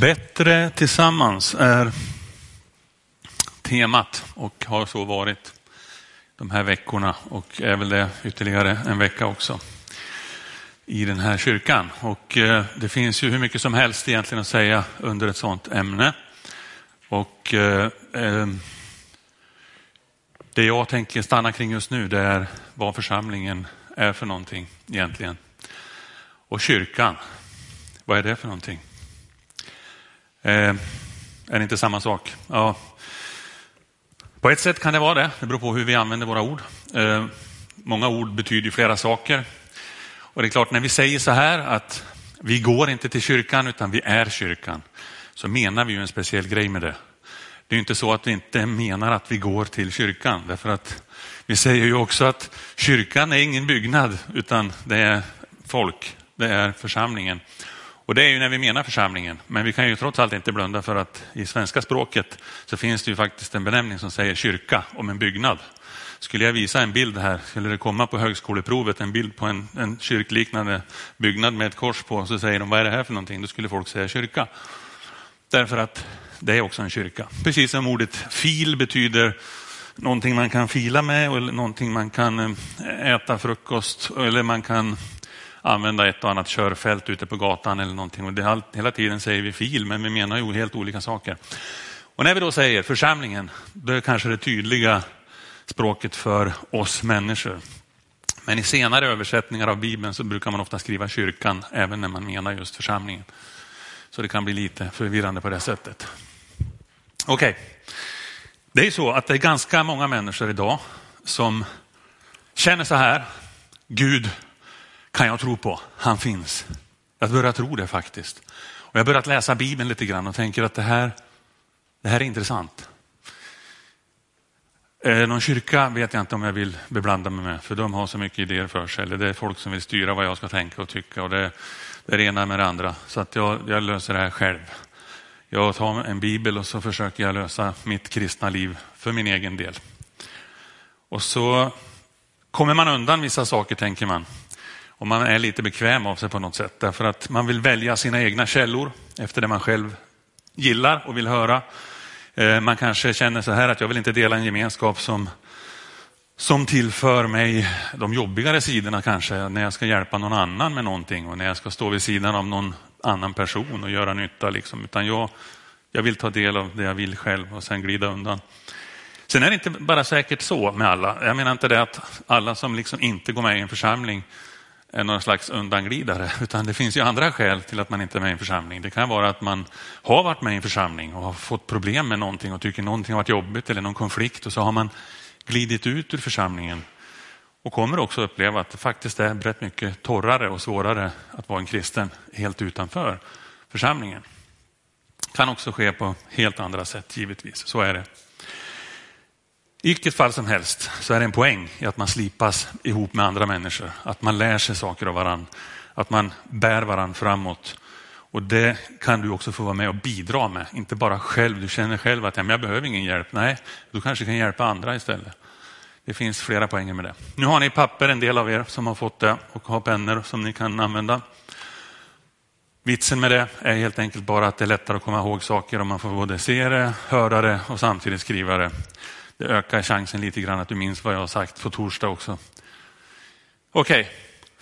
Bättre tillsammans är temat och har så varit de här veckorna och är väl det ytterligare en vecka också i den här kyrkan. Och eh, det finns ju hur mycket som helst egentligen att säga under ett sådant ämne. Och eh, eh, det jag tänker stanna kring just nu det är vad församlingen är för någonting egentligen. Och kyrkan, vad är det för någonting? Eh, är det inte samma sak? Ja. På ett sätt kan det vara det. Det beror på hur vi använder våra ord. Eh, många ord betyder flera saker. Och det är klart, när vi säger så här att vi går inte till kyrkan utan vi är kyrkan, så menar vi ju en speciell grej med det. Det är inte så att vi inte menar att vi går till kyrkan, därför att vi säger ju också att kyrkan är ingen byggnad, utan det är folk, det är församlingen. Och det är ju när vi menar församlingen. Men vi kan ju trots allt inte blunda för att i svenska språket så finns det ju faktiskt en benämning som säger kyrka om en byggnad. Skulle jag visa en bild här, skulle det komma på högskoleprovet en bild på en, en kyrkliknande byggnad med ett kors på, så säger de vad är det här för någonting? Då skulle folk säga kyrka. Därför att det är också en kyrka. Precis som ordet fil betyder någonting man kan fila med eller någonting man kan eh, äta frukost eller man kan använda ett och annat körfält ute på gatan eller någonting. Och det, hela tiden säger vi fil, men vi menar ju helt olika saker. Och när vi då säger församlingen, då är kanske det tydliga språket för oss människor. Men i senare översättningar av Bibeln så brukar man ofta skriva kyrkan även när man menar just församlingen. Så det kan bli lite förvirrande på det sättet. Okej, okay. det är så att det är ganska många människor idag som känner så här, Gud kan jag tro på. Han finns. Jag börjar tro det faktiskt. Och jag har börjat läsa Bibeln lite grann och tänker att det här, det här är intressant. Eh, någon kyrka vet jag inte om jag vill beblanda mig med, för de har så mycket idéer för sig. Eller det är folk som vill styra vad jag ska tänka och tycka. Och det, det är det ena med det andra. Så att jag, jag löser det här själv. Jag tar en bibel och så försöker jag lösa mitt kristna liv för min egen del. Och så kommer man undan vissa saker, tänker man. Och man är lite bekväm av sig på något sätt. Därför att man vill välja sina egna källor efter det man själv gillar och vill höra. Eh, man kanske känner så här att jag vill inte dela en gemenskap som, som tillför mig de jobbigare sidorna kanske. När jag ska hjälpa någon annan med någonting och när jag ska stå vid sidan av någon annan person och göra nytta. Liksom. Utan jag, jag vill ta del av det jag vill själv och sen glida undan. Sen är det inte bara säkert så med alla. Jag menar inte det att alla som liksom inte går med i en församling någon slags undanglidare, utan det finns ju andra skäl till att man inte är med i en församling. Det kan vara att man har varit med i en församling och har fått problem med någonting och tycker någonting har varit jobbigt eller någon konflikt och så har man glidit ut ur församlingen och kommer också uppleva att det faktiskt är rätt mycket torrare och svårare att vara en kristen helt utanför församlingen. Det kan också ske på helt andra sätt givetvis, så är det. I vilket fall som helst så är det en poäng i att man slipas ihop med andra människor. Att man lär sig saker av varandra. Att man bär varandra framåt. Och det kan du också få vara med och bidra med. Inte bara själv. Du känner själv att ja, men jag behöver ingen hjälp. Nej, du kanske kan hjälpa andra istället. Det finns flera poänger med det. Nu har ni papper, en del av er som har fått det och har pennor som ni kan använda. Vitsen med det är helt enkelt bara att det är lättare att komma ihåg saker om man får både se det, höra det och samtidigt skriva det. Det ökar chansen lite grann att du minns vad jag har sagt på torsdag också. Okej, okay.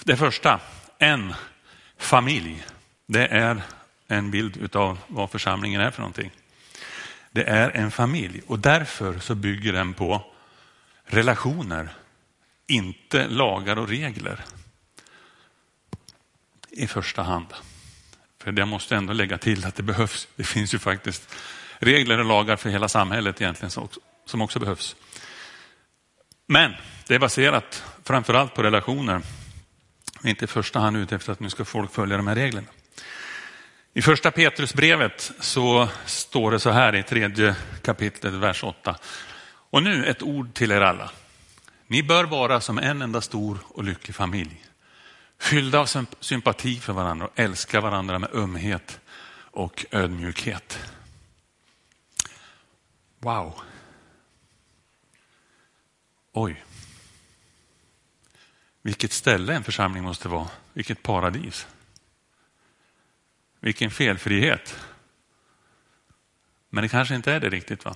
det första. En familj. Det är en bild av vad församlingen är för någonting. Det är en familj och därför så bygger den på relationer, inte lagar och regler. I första hand. För jag måste ändå lägga till att det behövs. Det finns ju faktiskt regler och lagar för hela samhället egentligen som också behövs. Men det är baserat framförallt på relationer. Inte i första hand ute efter att nu ska folk följa de här reglerna. I första Petrusbrevet så står det så här i tredje kapitlet, vers 8. Och nu ett ord till er alla. Ni bör vara som en enda stor och lycklig familj. Fyllda av sympati för varandra och älska varandra med ömhet och ödmjukhet. Wow. Oj. Vilket ställe en församling måste vara. Vilket paradis. Vilken felfrihet. Men det kanske inte är det riktigt. va?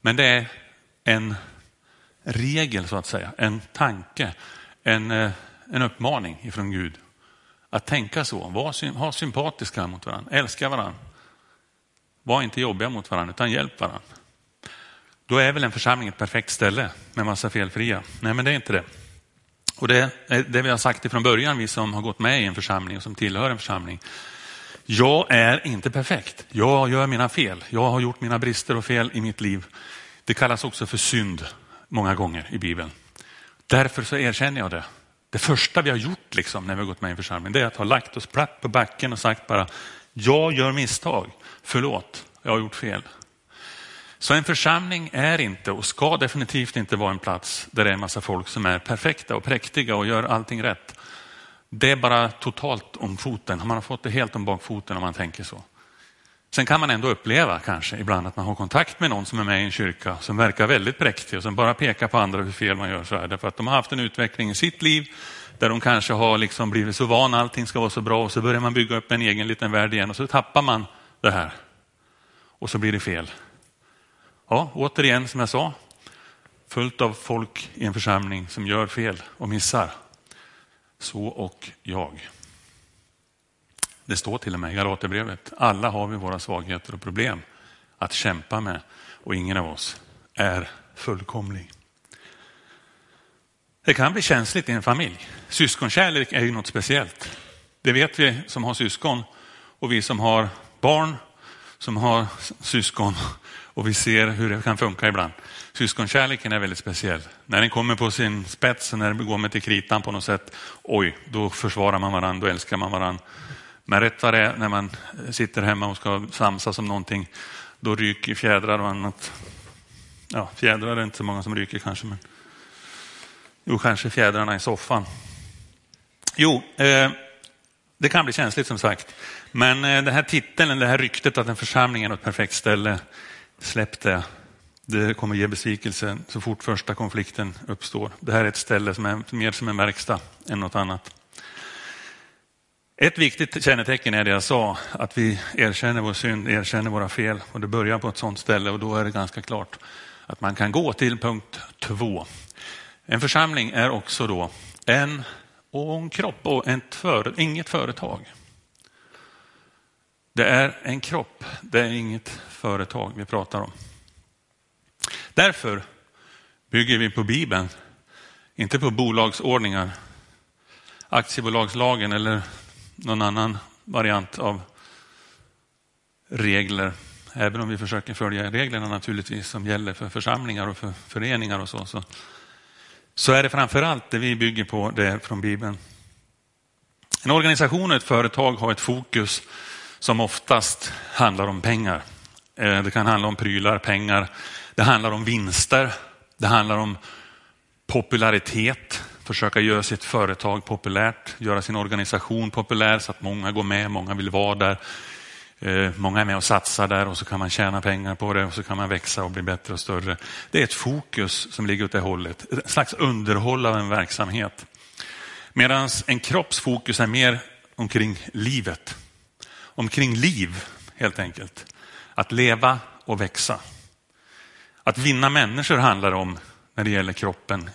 Men det är en regel så att säga, en tanke, en, eh, en uppmaning ifrån Gud. Att tänka så, var, ha sympatiska mot varandra, älska varandra. Var inte jobbiga mot varandra utan hjälp varandra. Då är väl en församling ett perfekt ställe med massa felfria? Nej, men det är inte det. Och det är det vi har sagt ifrån början, vi som har gått med i en församling och som tillhör en församling. Jag är inte perfekt. Jag gör mina fel. Jag har gjort mina brister och fel i mitt liv. Det kallas också för synd många gånger i Bibeln. Därför så erkänner jag det. Det första vi har gjort liksom, när vi har gått med i en församling, det är att ha lagt oss platt på backen och sagt bara, jag gör misstag, förlåt, jag har gjort fel. Så en församling är inte och ska definitivt inte vara en plats där det är en massa folk som är perfekta och präktiga och gör allting rätt. Det är bara totalt om foten. Man har fått det helt om bakfoten om man tänker så. Sen kan man ändå uppleva kanske ibland att man har kontakt med någon som är med i en kyrka som verkar väldigt präktig och som bara pekar på andra hur fel man gör. Så här, därför att de har haft en utveckling i sitt liv där de kanske har liksom blivit så vana, allting ska vara så bra och så börjar man bygga upp en egen liten värld igen och så tappar man det här. Och så blir det fel. Ja, återigen som jag sa, fullt av folk i en församling som gör fel och missar. Så och jag. Det står till och med i Galaterbrevet, alla har vi våra svagheter och problem att kämpa med och ingen av oss är fullkomlig. Det kan bli känsligt i en familj. Syskonkärlek är ju något speciellt. Det vet vi som har syskon och vi som har barn som har syskon och vi ser hur det kan funka ibland. Syskonkärleken är väldigt speciell. När den kommer på sin spets, när den går med till kritan på något sätt, oj, då försvarar man varandra, då älskar man varandra. Men rätt vad det är, när man sitter hemma och ska samsas om någonting, då ryker fjädrar och annat. Ja, fjädrar är det inte så många som ryker kanske, men jo, kanske fjädrarna i soffan. Jo, eh, det kan bli känsligt som sagt. Men eh, den här titeln, det här ryktet att en församling är något perfekt ställe, släpp det. Det kommer ge besvikelse så fort första konflikten uppstår. Det här är ett ställe som är mer som en verkstad än något annat. Ett viktigt kännetecken är det jag sa, att vi erkänner vår synd, erkänner våra fel och det börjar på ett sådant ställe och då är det ganska klart att man kan gå till punkt två. En församling är också då en, och en kropp och ett för, inget företag. Det är en kropp, det är inget företag vi pratar om. Därför bygger vi på Bibeln, inte på bolagsordningar, aktiebolagslagen eller någon annan variant av regler. Även om vi försöker följa reglerna naturligtvis som gäller för församlingar och för föreningar och så. Så, så är det framför allt det vi bygger på, det är från Bibeln. En organisation och ett företag har ett fokus som oftast handlar om pengar. Eh, det kan handla om prylar, pengar. Det handlar om vinster. Det handlar om popularitet försöka göra sitt företag populärt, göra sin organisation populär så att många går med, många vill vara där. Eh, många är med och satsar där och så kan man tjäna pengar på det och så kan man växa och bli bättre och större. Det är ett fokus som ligger åt det hållet, ett slags underhåll av en verksamhet. Medan en kropps fokus är mer omkring livet. Omkring liv helt enkelt. Att leva och växa. Att vinna människor handlar om när det gäller kroppen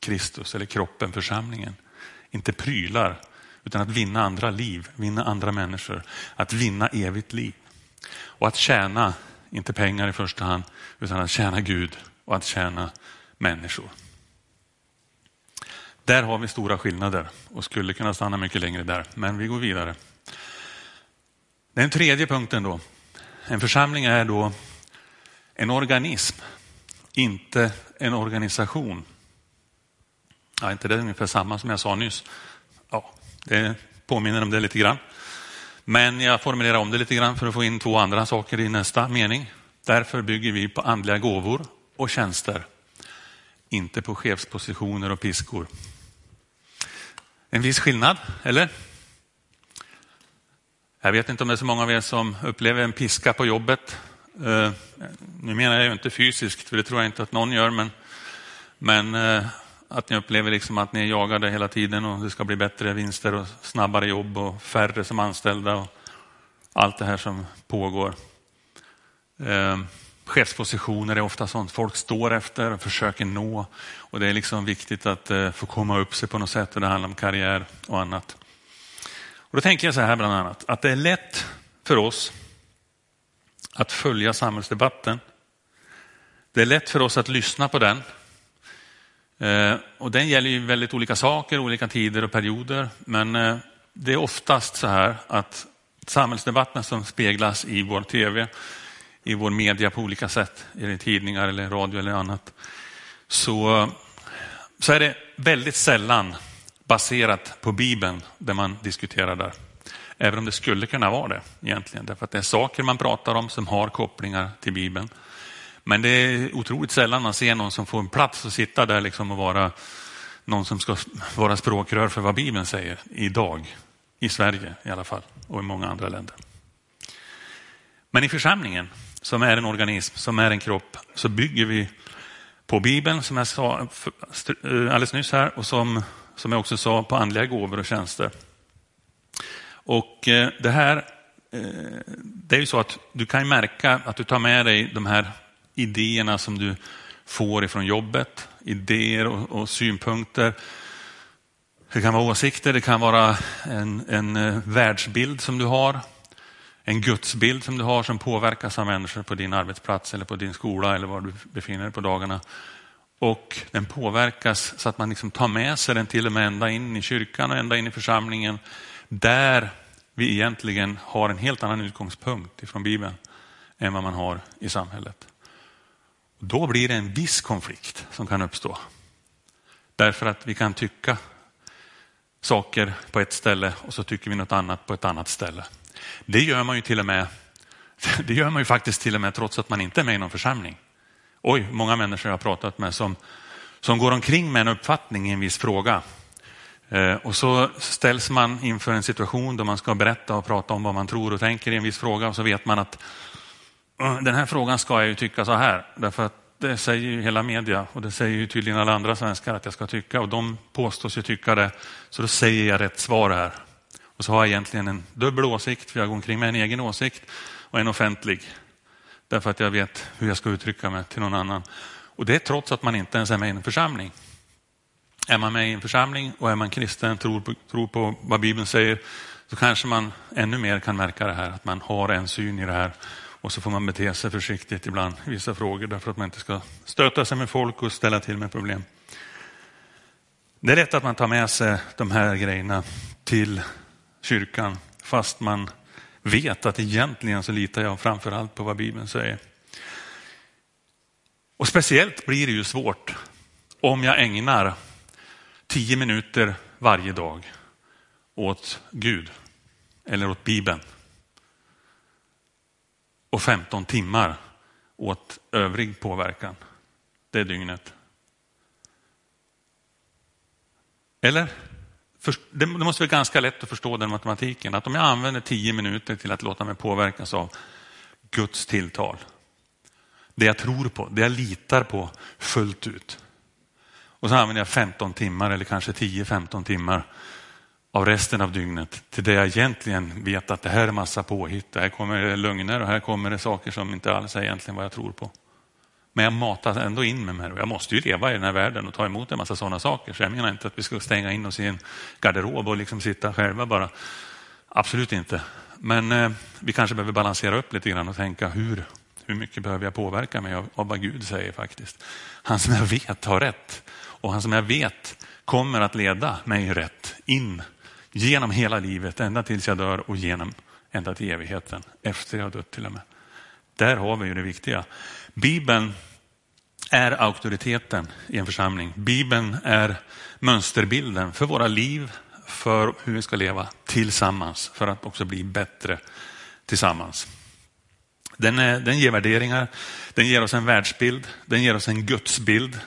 Kristus eller kroppen, församlingen. Inte prylar, utan att vinna andra liv, vinna andra människor. Att vinna evigt liv. Och att tjäna, inte pengar i första hand, utan att tjäna Gud och att tjäna människor. Där har vi stora skillnader och skulle kunna stanna mycket längre där, men vi går vidare. Den tredje punkten då. En församling är då en organism, inte en organisation. Ja, inte det är ungefär samma som jag sa nyss? Ja, det påminner om det lite grann. Men jag formulerar om det lite grann för att få in två andra saker i nästa mening. Därför bygger vi på andliga gåvor och tjänster, inte på chefspositioner och piskor. En viss skillnad, eller? Jag vet inte om det är så många av er som upplever en piska på jobbet. Eh, nu menar jag ju inte fysiskt, för det tror jag inte att någon gör, men, men eh, att ni upplever liksom att ni är jagade hela tiden och det ska bli bättre vinster och snabbare jobb och färre som anställda och allt det här som pågår. Eh, chefspositioner är ofta sånt folk står efter och försöker nå. Och det är liksom viktigt att eh, få komma upp sig på något sätt och det handlar om karriär och annat. Och då tänker jag så här bland annat, att det är lätt för oss att följa samhällsdebatten. Det är lätt för oss att lyssna på den. Eh, och den gäller ju väldigt olika saker, olika tider och perioder. Men eh, det är oftast så här att samhällsdebatten som speglas i vår tv, i vår media på olika sätt, i tidningar eller radio eller annat, så, så är det väldigt sällan baserat på Bibeln det man diskuterar där. Även om det skulle kunna vara det egentligen, därför att det är saker man pratar om som har kopplingar till Bibeln. Men det är otroligt sällan man ser någon som får en plats att sitta där liksom och vara någon som ska vara språkrör för vad Bibeln säger idag. I Sverige i alla fall och i många andra länder. Men i församlingen, som är en organism, som är en kropp, så bygger vi på Bibeln, som jag sa eh, alldeles nyss här, och som, som jag också sa, på andliga gåvor och tjänster. Och eh, det här, eh, det är ju så att du kan märka att du tar med dig de här idéerna som du får ifrån jobbet, idéer och, och synpunkter. Det kan vara åsikter, det kan vara en, en eh, världsbild som du har, en gudsbild som du har som påverkas av människor på din arbetsplats eller på din skola eller var du befinner dig på dagarna. Och den påverkas så att man liksom tar med sig den till och med ända in i kyrkan och ända in i församlingen. Där vi egentligen har en helt annan utgångspunkt ifrån Bibeln än vad man har i samhället. Då blir det en viss konflikt som kan uppstå. Därför att vi kan tycka saker på ett ställe och så tycker vi något annat på ett annat ställe. Det gör man ju till och med, det gör man ju faktiskt till och med trots att man inte är med i någon församling. Oj, många människor jag har pratat med som, som går omkring med en uppfattning i en viss fråga. Eh, och så ställs man inför en situation där man ska berätta och prata om vad man tror och tänker i en viss fråga och så vet man att den här frågan ska jag ju tycka så här, därför att det säger ju hela media och det säger ju tydligen alla andra svenskar att jag ska tycka och de påstås ju tycka det. Så då säger jag rätt svar här. Och så har jag egentligen en dubbel åsikt, för jag går omkring med en egen åsikt och en offentlig. Därför att jag vet hur jag ska uttrycka mig till någon annan. Och det är trots att man inte ens är med i en församling. Är man med i en församling och är man kristen, tror på, tror på vad Bibeln säger, så kanske man ännu mer kan märka det här, att man har en syn i det här och så får man bete sig försiktigt ibland i vissa frågor därför att man inte ska stöta sig med folk och ställa till med problem. Det är lätt att man tar med sig de här grejerna till kyrkan fast man vet att egentligen så litar jag framför allt på vad Bibeln säger. Och speciellt blir det ju svårt om jag ägnar tio minuter varje dag åt Gud eller åt Bibeln och 15 timmar åt övrig påverkan. Det dygnet. Eller? Det måste vara ganska lätt att förstå den matematiken. Att om jag använder tio minuter till att låta mig påverkas av Guds tilltal. Det jag tror på, det jag litar på fullt ut. Och så använder jag 15 timmar eller kanske 10-15 timmar av resten av dygnet till det jag egentligen vet att det här är massa påhitt. Det här kommer det lögner och här kommer det saker som inte alls är egentligen vad jag tror på. Men jag matas ändå in med mig jag måste ju leva i den här världen och ta emot en massa sådana saker. Så jag menar inte att vi ska stänga in oss i en garderob och liksom sitta själva bara. Absolut inte. Men eh, vi kanske behöver balansera upp lite grann och tänka hur, hur mycket behöver jag påverka mig av, av vad Gud säger faktiskt. Han som jag vet har rätt och han som jag vet kommer att leda mig rätt in Genom hela livet, ända tills jag dör och genom ända till evigheten, efter jag har dött till och med. Där har vi ju det viktiga. Bibeln är auktoriteten i en församling. Bibeln är mönsterbilden för våra liv, för hur vi ska leva tillsammans, för att också bli bättre tillsammans. Den, är, den ger värderingar, den ger oss en världsbild, den ger oss en gudsbild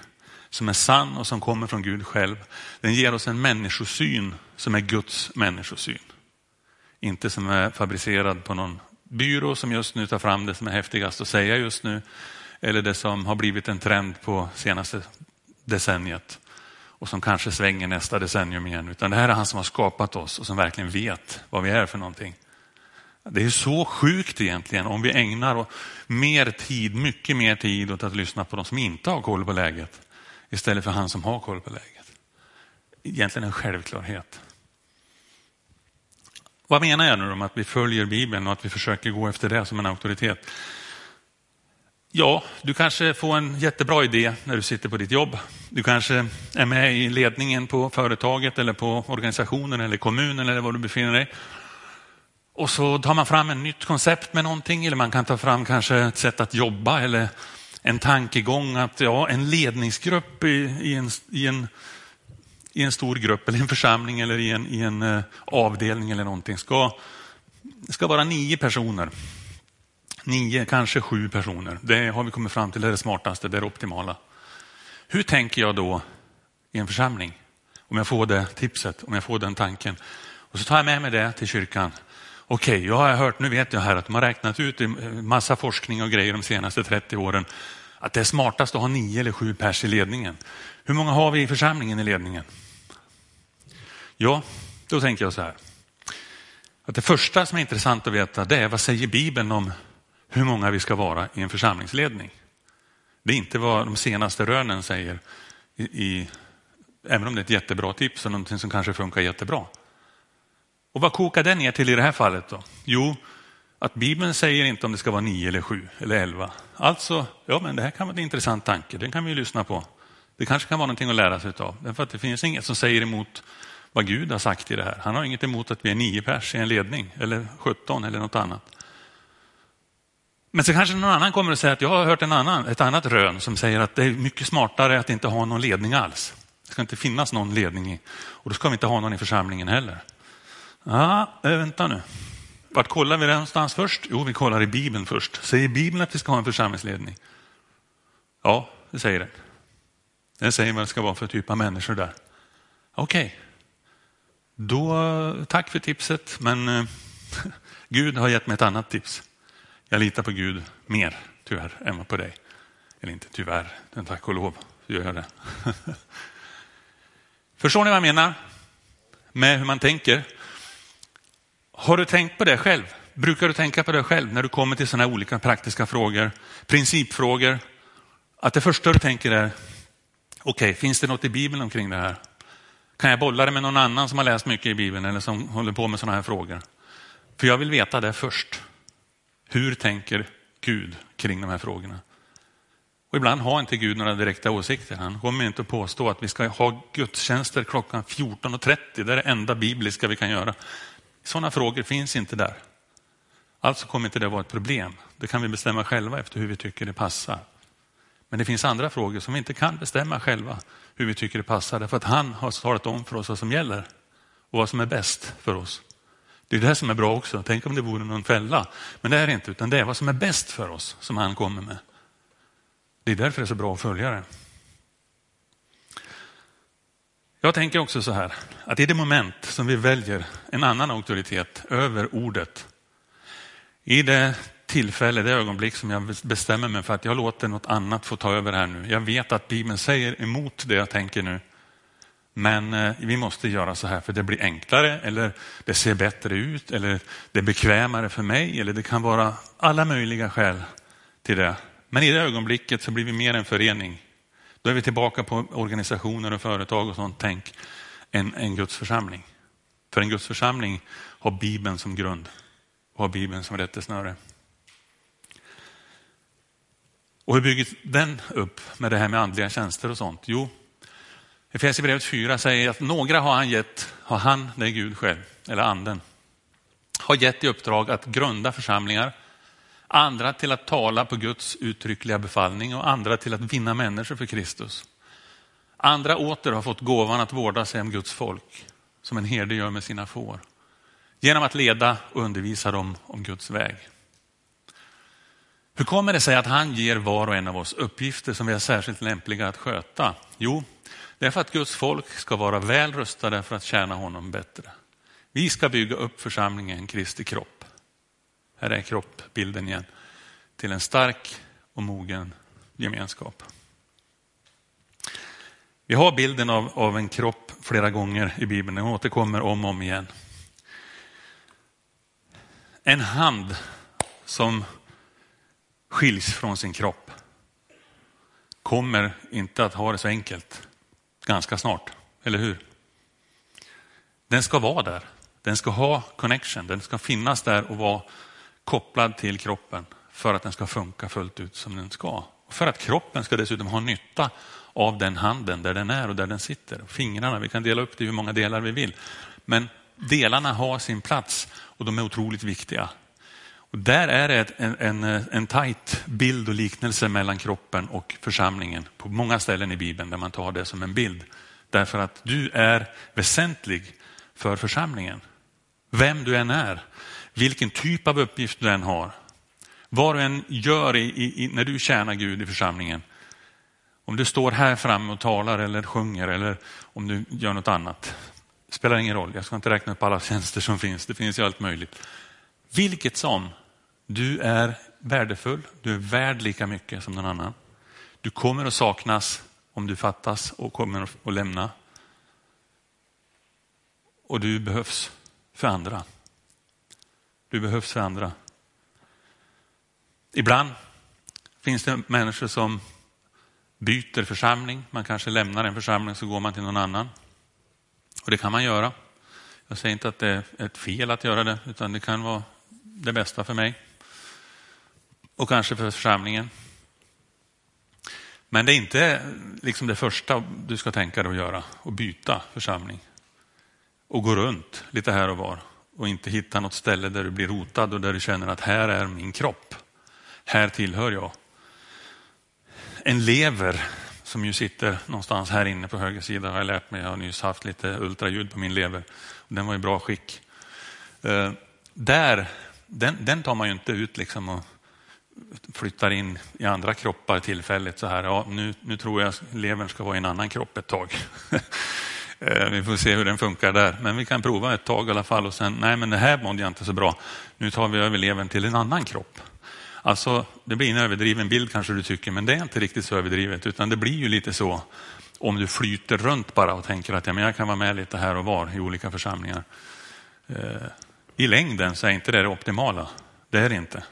som är sann och som kommer från Gud själv. Den ger oss en människosyn som är Guds människosyn. Inte som är fabricerad på någon byrå som just nu tar fram det som är häftigast att säga just nu. Eller det som har blivit en trend på senaste decenniet och som kanske svänger nästa decennium igen. Utan det här är han som har skapat oss och som verkligen vet vad vi är för någonting. Det är så sjukt egentligen om vi ägnar mer tid, mycket mer tid åt att lyssna på de som inte har koll på läget istället för han som har koll på läget. Egentligen en självklarhet. Vad menar jag nu om att vi följer Bibeln och att vi försöker gå efter det som en auktoritet? Ja, du kanske får en jättebra idé när du sitter på ditt jobb. Du kanske är med i ledningen på företaget eller på organisationen eller kommunen eller var du befinner dig. Och så tar man fram ett nytt koncept med någonting eller man kan ta fram kanske ett sätt att jobba eller en tankegång att ja, en ledningsgrupp i, i, en, i, en, i en stor grupp eller en församling eller i en, i en eh, avdelning eller någonting ska, ska vara nio personer. Nio, kanske sju personer. Det har vi kommit fram till, det är det smartaste, det är det optimala. Hur tänker jag då i en församling? Om jag får det tipset, om jag får den tanken. Och så tar jag med mig det till kyrkan. Okej, okay, jag har hört, nu vet jag här att de har räknat ut i massa forskning och grejer de senaste 30 åren att det är smartast att ha nio eller sju pers i ledningen. Hur många har vi i församlingen i ledningen? Ja, då tänker jag så här. Att det första som är intressant att veta det är vad säger Bibeln om hur många vi ska vara i en församlingsledning. Det är inte vad de senaste rönen säger, i, i, även om det är ett jättebra tips och någonting som kanske funkar jättebra. Och vad kokar det ner till i det här fallet då? Jo, att Bibeln säger inte om det ska vara nio eller sju eller elva. Alltså, ja men det här kan vara en intressant tanke, den kan vi lyssna på. Det kanske kan vara någonting att lära sig av. Därför att det finns inget som säger emot vad Gud har sagt i det här. Han har inget emot att vi är nio pers i en ledning eller 17 eller något annat. Men så kanske någon annan kommer att säga att jag har hört en annan, ett annat rön som säger att det är mycket smartare att inte ha någon ledning alls. Det ska inte finnas någon ledning i, och då ska vi inte ha någon i församlingen heller. Ja, eh, vänta nu. Vart kollar vi det någonstans först? Jo, vi kollar i Bibeln först. Säger Bibeln att vi ska ha en församlingsledning? Ja, det säger den. Den säger vad det ska vara för typ av människor där. Okej, okay. då tack för tipset, men eh, Gud har gett mig ett annat tips. Jag litar på Gud mer, tyvärr, än på dig. Eller inte tyvärr, men tack och lov gör jag det. Förstår ni vad jag menar med hur man tänker? Har du tänkt på det själv? Brukar du tänka på det själv när du kommer till sådana här olika praktiska frågor, principfrågor? Att det första du tänker är, okej, okay, finns det något i Bibeln omkring det här? Kan jag bolla det med någon annan som har läst mycket i Bibeln eller som håller på med sådana här frågor? För jag vill veta det först. Hur tänker Gud kring de här frågorna? Och ibland har inte Gud några direkta åsikter. Han kommer inte att påstå att vi ska ha gudstjänster klockan 14.30. Det är det enda bibliska vi kan göra. Sådana frågor finns inte där. Alltså kommer inte det vara ett problem. Det kan vi bestämma själva efter hur vi tycker det passar. Men det finns andra frågor som vi inte kan bestämma själva hur vi tycker det passar. Därför att han har talat om för oss vad som gäller och vad som är bäst för oss. Det är det som är bra också. Tänk om det vore någon fälla. Men det är det inte, utan det är vad som är bäst för oss som han kommer med. Det är därför det är så bra att följa det. Jag tänker också så här, att i det moment som vi väljer en annan auktoritet över ordet, i det tillfälle, det ögonblick som jag bestämmer mig för att jag låter något annat få ta över här nu. Jag vet att Bibeln säger emot det jag tänker nu. Men eh, vi måste göra så här för det blir enklare eller det ser bättre ut eller det är bekvämare för mig eller det kan vara alla möjliga skäl till det. Men i det ögonblicket så blir vi mer en förening. Då är vi tillbaka på organisationer och företag och sånt tänk än en Guds församling. För en Guds församling har Bibeln som grund och har Bibeln som rättesnöre. Och hur bygger den upp med det här med andliga tjänster och sånt? Jo, Efesierbrevet 4 säger att några har han gett, har han, det är Gud själv, eller anden, har gett i uppdrag att grunda församlingar, andra till att tala på Guds uttryckliga befallning och andra till att vinna människor för Kristus. Andra åter har fått gåvan att vårda sig om Guds folk, som en herde gör med sina får, genom att leda och undervisa dem om Guds väg. Hur kommer det sig att han ger var och en av oss uppgifter som vi är särskilt lämpliga att sköta? Jo, det är för att Guds folk ska vara väl rustade för att tjäna honom bättre. Vi ska bygga upp församlingen Kristi kropp. Här är kroppbilden igen. Till en stark och mogen gemenskap. Vi har bilden av, av en kropp flera gånger i Bibeln. Den återkommer om och om igen. En hand som skiljs från sin kropp kommer inte att ha det så enkelt ganska snart, eller hur? Den ska vara där. Den ska ha connection. Den ska finnas där och vara kopplad till kroppen för att den ska funka fullt ut som den ska. Och för att kroppen ska dessutom ha nytta av den handen där den är och där den sitter. Fingrarna, vi kan dela upp det i hur många delar vi vill. Men delarna har sin plats och de är otroligt viktiga. Och där är det en, en, en tajt bild och liknelse mellan kroppen och församlingen på många ställen i Bibeln där man tar det som en bild. Därför att du är väsentlig för församlingen. Vem du än är, vilken typ av uppgift du än har, vad du än gör i, i, när du tjänar Gud i församlingen. Om du står här framme och talar eller sjunger eller om du gör något annat. Spelar ingen roll, jag ska inte räkna upp alla tjänster som finns, det finns ju allt möjligt. Vilket som, du är värdefull, du är värd lika mycket som någon annan. Du kommer att saknas om du fattas och kommer att lämna. Och du behövs för andra. Du behövs för andra. Ibland finns det människor som byter församling. Man kanske lämnar en församling så går man till någon annan. Och det kan man göra. Jag säger inte att det är ett fel att göra det, utan det kan vara det bästa för mig. Och kanske för församlingen. Men det är inte liksom det första du ska tänka dig att göra, att byta församling. Och gå runt lite här och var och inte hitta något ställe där du blir rotad och där du känner att här är min kropp. Här tillhör jag. En lever som ju sitter någonstans här inne på höger sida har jag lärt mig. Jag har nyss haft lite ultraljud på min lever. Den var i bra skick. Eh, där, den, den tar man ju inte ut liksom och flyttar in i andra kroppar tillfälligt. Så här, ja, nu, nu tror jag levern ska vara i en annan kropp ett tag. Eh, vi får se hur den funkar där. Men vi kan prova ett tag i alla fall och sen, nej men det här mådde jag inte så bra. Nu tar vi över levern till en annan kropp. Alltså, det blir en överdriven bild kanske du tycker, men det är inte riktigt så överdrivet, utan det blir ju lite så om du flyter runt bara och tänker att ja, men jag kan vara med lite här och var i olika församlingar. Eh, i längden så är inte det det optimala. Det är det inte.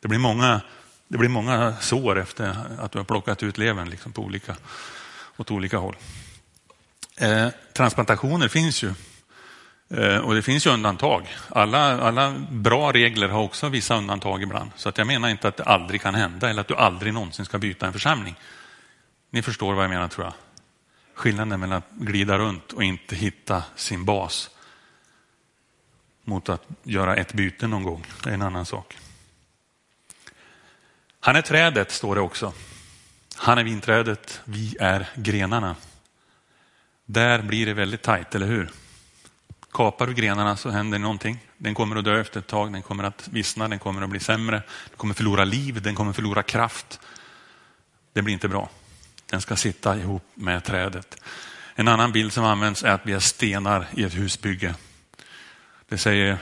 Det blir många, det blir många sår efter att du har plockat ut levern liksom på olika, åt olika håll. Eh, transplantationer finns ju Eh, och det finns ju undantag. Alla, alla bra regler har också vissa undantag ibland. Så att jag menar inte att det aldrig kan hända eller att du aldrig någonsin ska byta en församling. Ni förstår vad jag menar tror jag. Skillnaden mellan att glida runt och inte hitta sin bas mot att göra ett byte någon gång. Det är en annan sak. Han är trädet, står det också. Han är vinträdet, vi är grenarna. Där blir det väldigt tajt, eller hur? Kapar du grenarna så händer någonting. Den kommer att dö efter ett tag, den kommer att vissna, den kommer att bli sämre, den kommer förlora liv, den kommer förlora kraft. Det blir inte bra. Den ska sitta ihop med trädet. En annan bild som används är att vi är stenar i ett husbygge. Det säger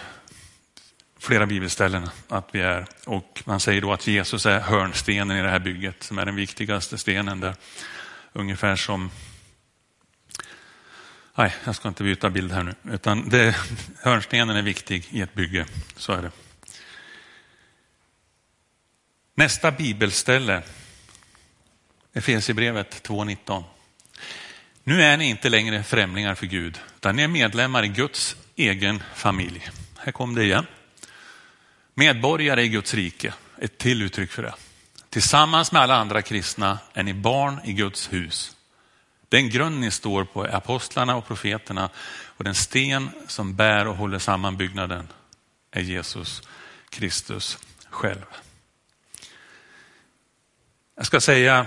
flera bibelställen att vi är. Och man säger då att Jesus är hörnstenen i det här bygget som är den viktigaste stenen där. Ungefär som Nej, jag ska inte byta bild här nu. Utan det, hörnstenen är viktig i ett bygge. Så är det. Nästa bibelställe, Efesierbrevet 2.19. Nu är ni inte längre främlingar för Gud, utan ni är medlemmar i Guds egen familj. Här kom det igen. Medborgare i Guds rike, ett till uttryck för det. Tillsammans med alla andra kristna är ni barn i Guds hus. Den grund ni står på är apostlarna och profeterna och den sten som bär och håller samman byggnaden är Jesus Kristus själv. Jag ska säga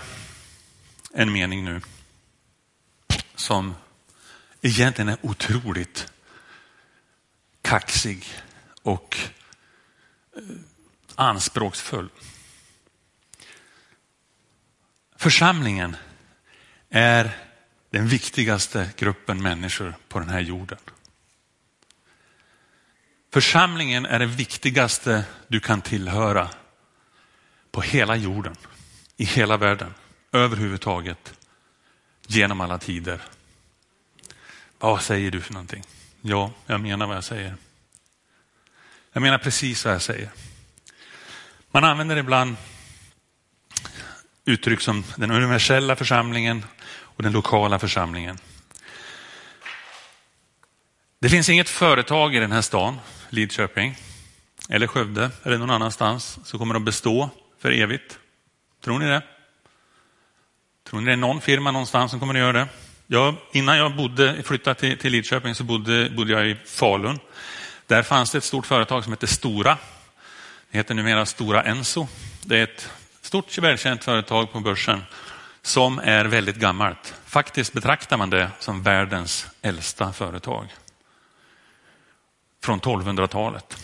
en mening nu som egentligen är otroligt kaxig och eh, anspråksfull. Församlingen är den viktigaste gruppen människor på den här jorden. Församlingen är det viktigaste du kan tillhöra på hela jorden, i hela världen, överhuvudtaget, genom alla tider. Vad säger du för någonting? Ja, jag menar vad jag säger. Jag menar precis vad jag säger. Man använder ibland uttryck som den universella församlingen och den lokala församlingen. Det finns inget företag i den här stan, Lidköping, eller Skövde eller någon annanstans som kommer att bestå för evigt. Tror ni det? Tror ni det är någon firma någonstans som kommer att göra det? Jag, innan jag bodde, flyttade till, till Lidköping så bodde, bodde jag i Falun. Där fanns det ett stort företag som hette Stora. Det heter numera Stora Enso. Det är ett stort välkänt företag på börsen som är väldigt gammalt. Faktiskt betraktar man det som världens äldsta företag. Från 1200-talet.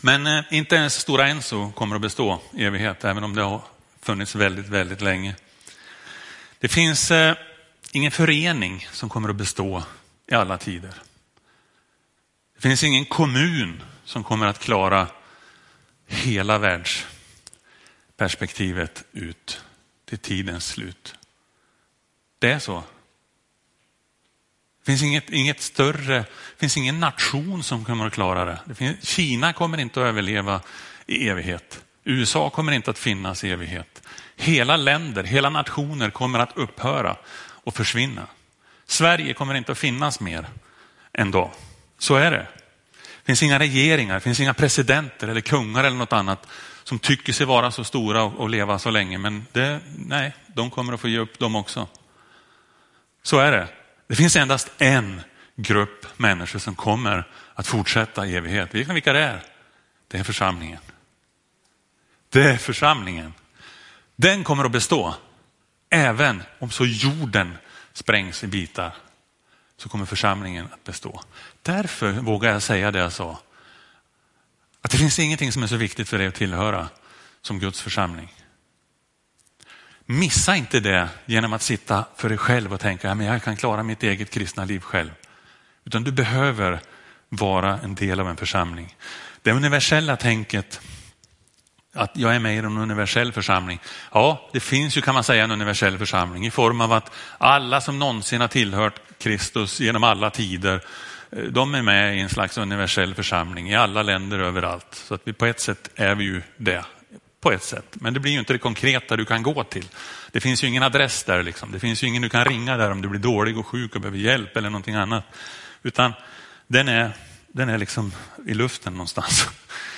Men eh, inte ens Stora Enso kommer att bestå i evighet, även om det har funnits väldigt, väldigt länge. Det finns eh, ingen förening som kommer att bestå i alla tider. Det finns ingen kommun som kommer att klara hela världsperspektivet ut till tidens slut. Det är så. Det finns inget, inget större, det finns ingen nation som kommer att klara det. det finns, Kina kommer inte att överleva i evighet. USA kommer inte att finnas i evighet. Hela länder, hela nationer kommer att upphöra och försvinna. Sverige kommer inte att finnas mer en dag. Så är det. Det finns inga regeringar, det finns inga presidenter eller kungar eller något annat som tycker sig vara så stora och leva så länge. Men det, nej, de kommer att få ge upp dem också. Så är det. Det finns endast en grupp människor som kommer att fortsätta i evighet. Vet ni vilka det är? Det är församlingen. Det är församlingen. Den kommer att bestå. Även om så jorden sprängs i bitar så kommer församlingen att bestå. Därför vågar jag säga det jag sa. Att det finns ingenting som är så viktigt för dig att tillhöra som Guds församling. Missa inte det genom att sitta för dig själv och tänka att jag kan klara mitt eget kristna liv själv. Utan du behöver vara en del av en församling. Det universella tänket att jag är med i en universell församling. Ja, det finns ju kan man säga en universell församling i form av att alla som någonsin har tillhört Kristus genom alla tider, eh, de är med i en slags universell församling i alla länder överallt. Så att vi på ett sätt är vi ju det. På ett sätt. Men det blir ju inte det konkreta du kan gå till. Det finns ju ingen adress där. Liksom. Det finns ju ingen du kan ringa där om du blir dålig och sjuk och behöver hjälp eller någonting annat. Utan den är, den är liksom i luften någonstans.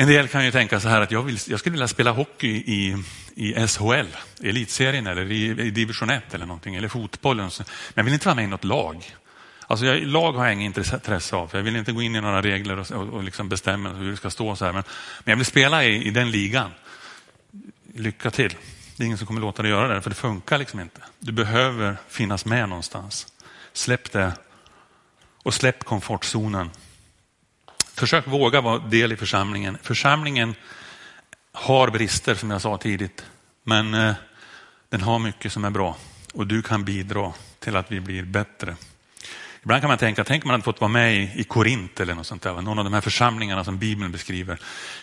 En del kan ju tänka så här att jag, vill, jag skulle vilja spela hockey i, i SHL, elitserien eller i, i division 1 eller någonting, eller fotboll. Men jag vill inte vara med i något lag. Alltså jag, lag har jag inget intresse av, för jag vill inte gå in i några regler och, och, och liksom bestämma hur det ska stå. så här. Men, men jag vill spela i, i, den ligan. Lycka till. Det är ingen som kommer låta dig göra det, för det funkar liksom inte. Du behöver finnas med någonstans. Släpp det och släpp komfortzonen. Försök våga vara del i församlingen. Församlingen har brister som jag sa tidigt, men eh, den har mycket som är bra och du kan bidra till att vi blir bättre. Ibland kan man tänka, tänk om man hade fått vara med i, i Korint eller något sånt där, någon av de här församlingarna som Bibeln beskriver,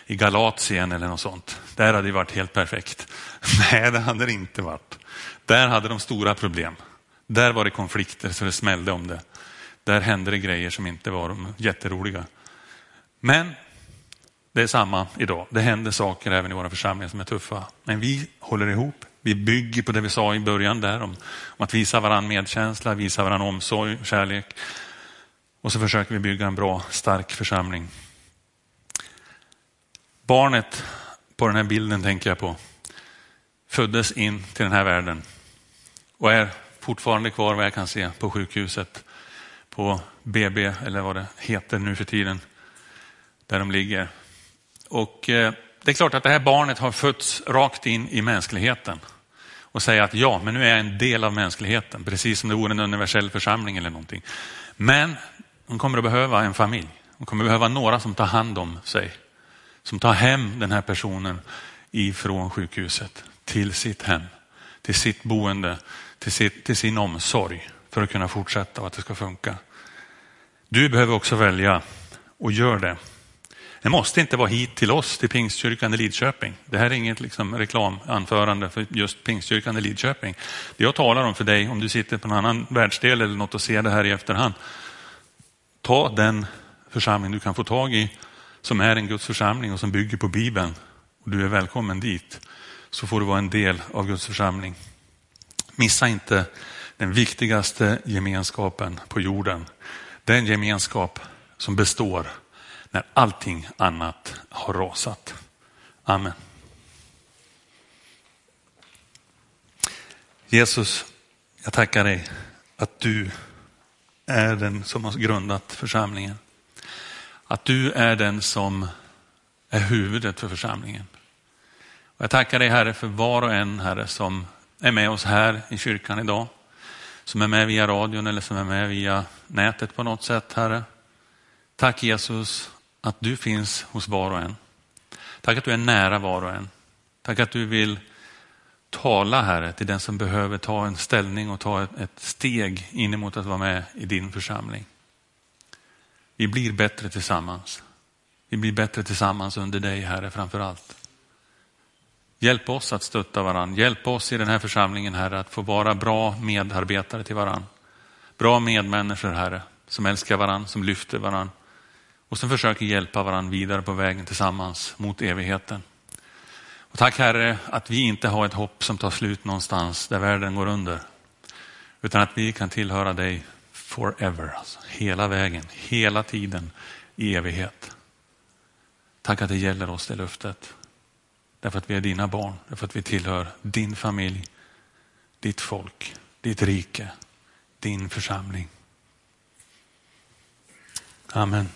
i Galatien eller något sånt. Där hade det varit helt perfekt. Nej, det hade det inte varit. Där hade de stora problem. Där var det konflikter så det smällde om det. Där hände det grejer som inte var jätteroliga. Men det är samma idag. Det händer saker även i våra församlingar som är tuffa. Men vi håller ihop. Vi bygger på det vi sa i början där om, om att visa varandra medkänsla, visa varandra omsorg, kärlek. Och så försöker vi bygga en bra, stark församling. Barnet på den här bilden tänker jag på föddes in till den här världen och är fortfarande kvar vad jag kan se på sjukhuset, på BB eller vad det heter nu för tiden där de ligger. Och eh, det är klart att det här barnet har fötts rakt in i mänskligheten och säga att ja, men nu är jag en del av mänskligheten, precis som det vore en universell församling eller någonting. Men de kommer att behöva en familj. De kommer att behöva några som tar hand om sig. Som tar hem den här personen ifrån sjukhuset till sitt hem, till sitt boende, till, sitt, till sin omsorg för att kunna fortsätta och att det ska funka. Du behöver också välja och gör det. Det måste inte vara hit till oss, till Pingstkyrkan i Lidköping. Det här är inget liksom reklamanförande för just Pingstkyrkan i Lidköping. Det jag talar om för dig, om du sitter på en annan världsdel eller något och ser det här i efterhand. Ta den församling du kan få tag i som är en Guds församling och som bygger på Bibeln och du är välkommen dit så får du vara en del av Guds församling. Missa inte den viktigaste gemenskapen på jorden. Den gemenskap som består när allting annat har rasat. Amen. Jesus, jag tackar dig att du är den som har grundat församlingen. Att du är den som är huvudet för församlingen. Och jag tackar dig Herre för var och en Herre som är med oss här i kyrkan idag. Som är med via radion eller som är med via nätet på något sätt Herre. Tack Jesus att du finns hos var och en. Tack att du är nära var och en. Tack att du vill tala Herre till den som behöver ta en ställning och ta ett, steg in emot att vara med i din församling. Vi blir bättre tillsammans. Vi blir bättre tillsammans under dig Herre framför allt. Hjälp oss att stötta varandra. Hjälp oss i den här församlingen Herre att få vara bra medarbetare till varandra. Bra medmänniskor Herre som älskar varandra, som lyfter varandra och som försöker hjälpa varandra vidare på vägen tillsammans mot evigheten. Och tack Herre att vi inte har ett hopp som tar slut någonstans där världen går under. Utan att vi kan tillhöra dig forever, alltså, hela vägen, hela tiden i evighet. Tack att det gäller oss det löftet. Därför att vi är dina barn, därför att vi tillhör din familj, ditt folk, ditt rike, din församling. Amen.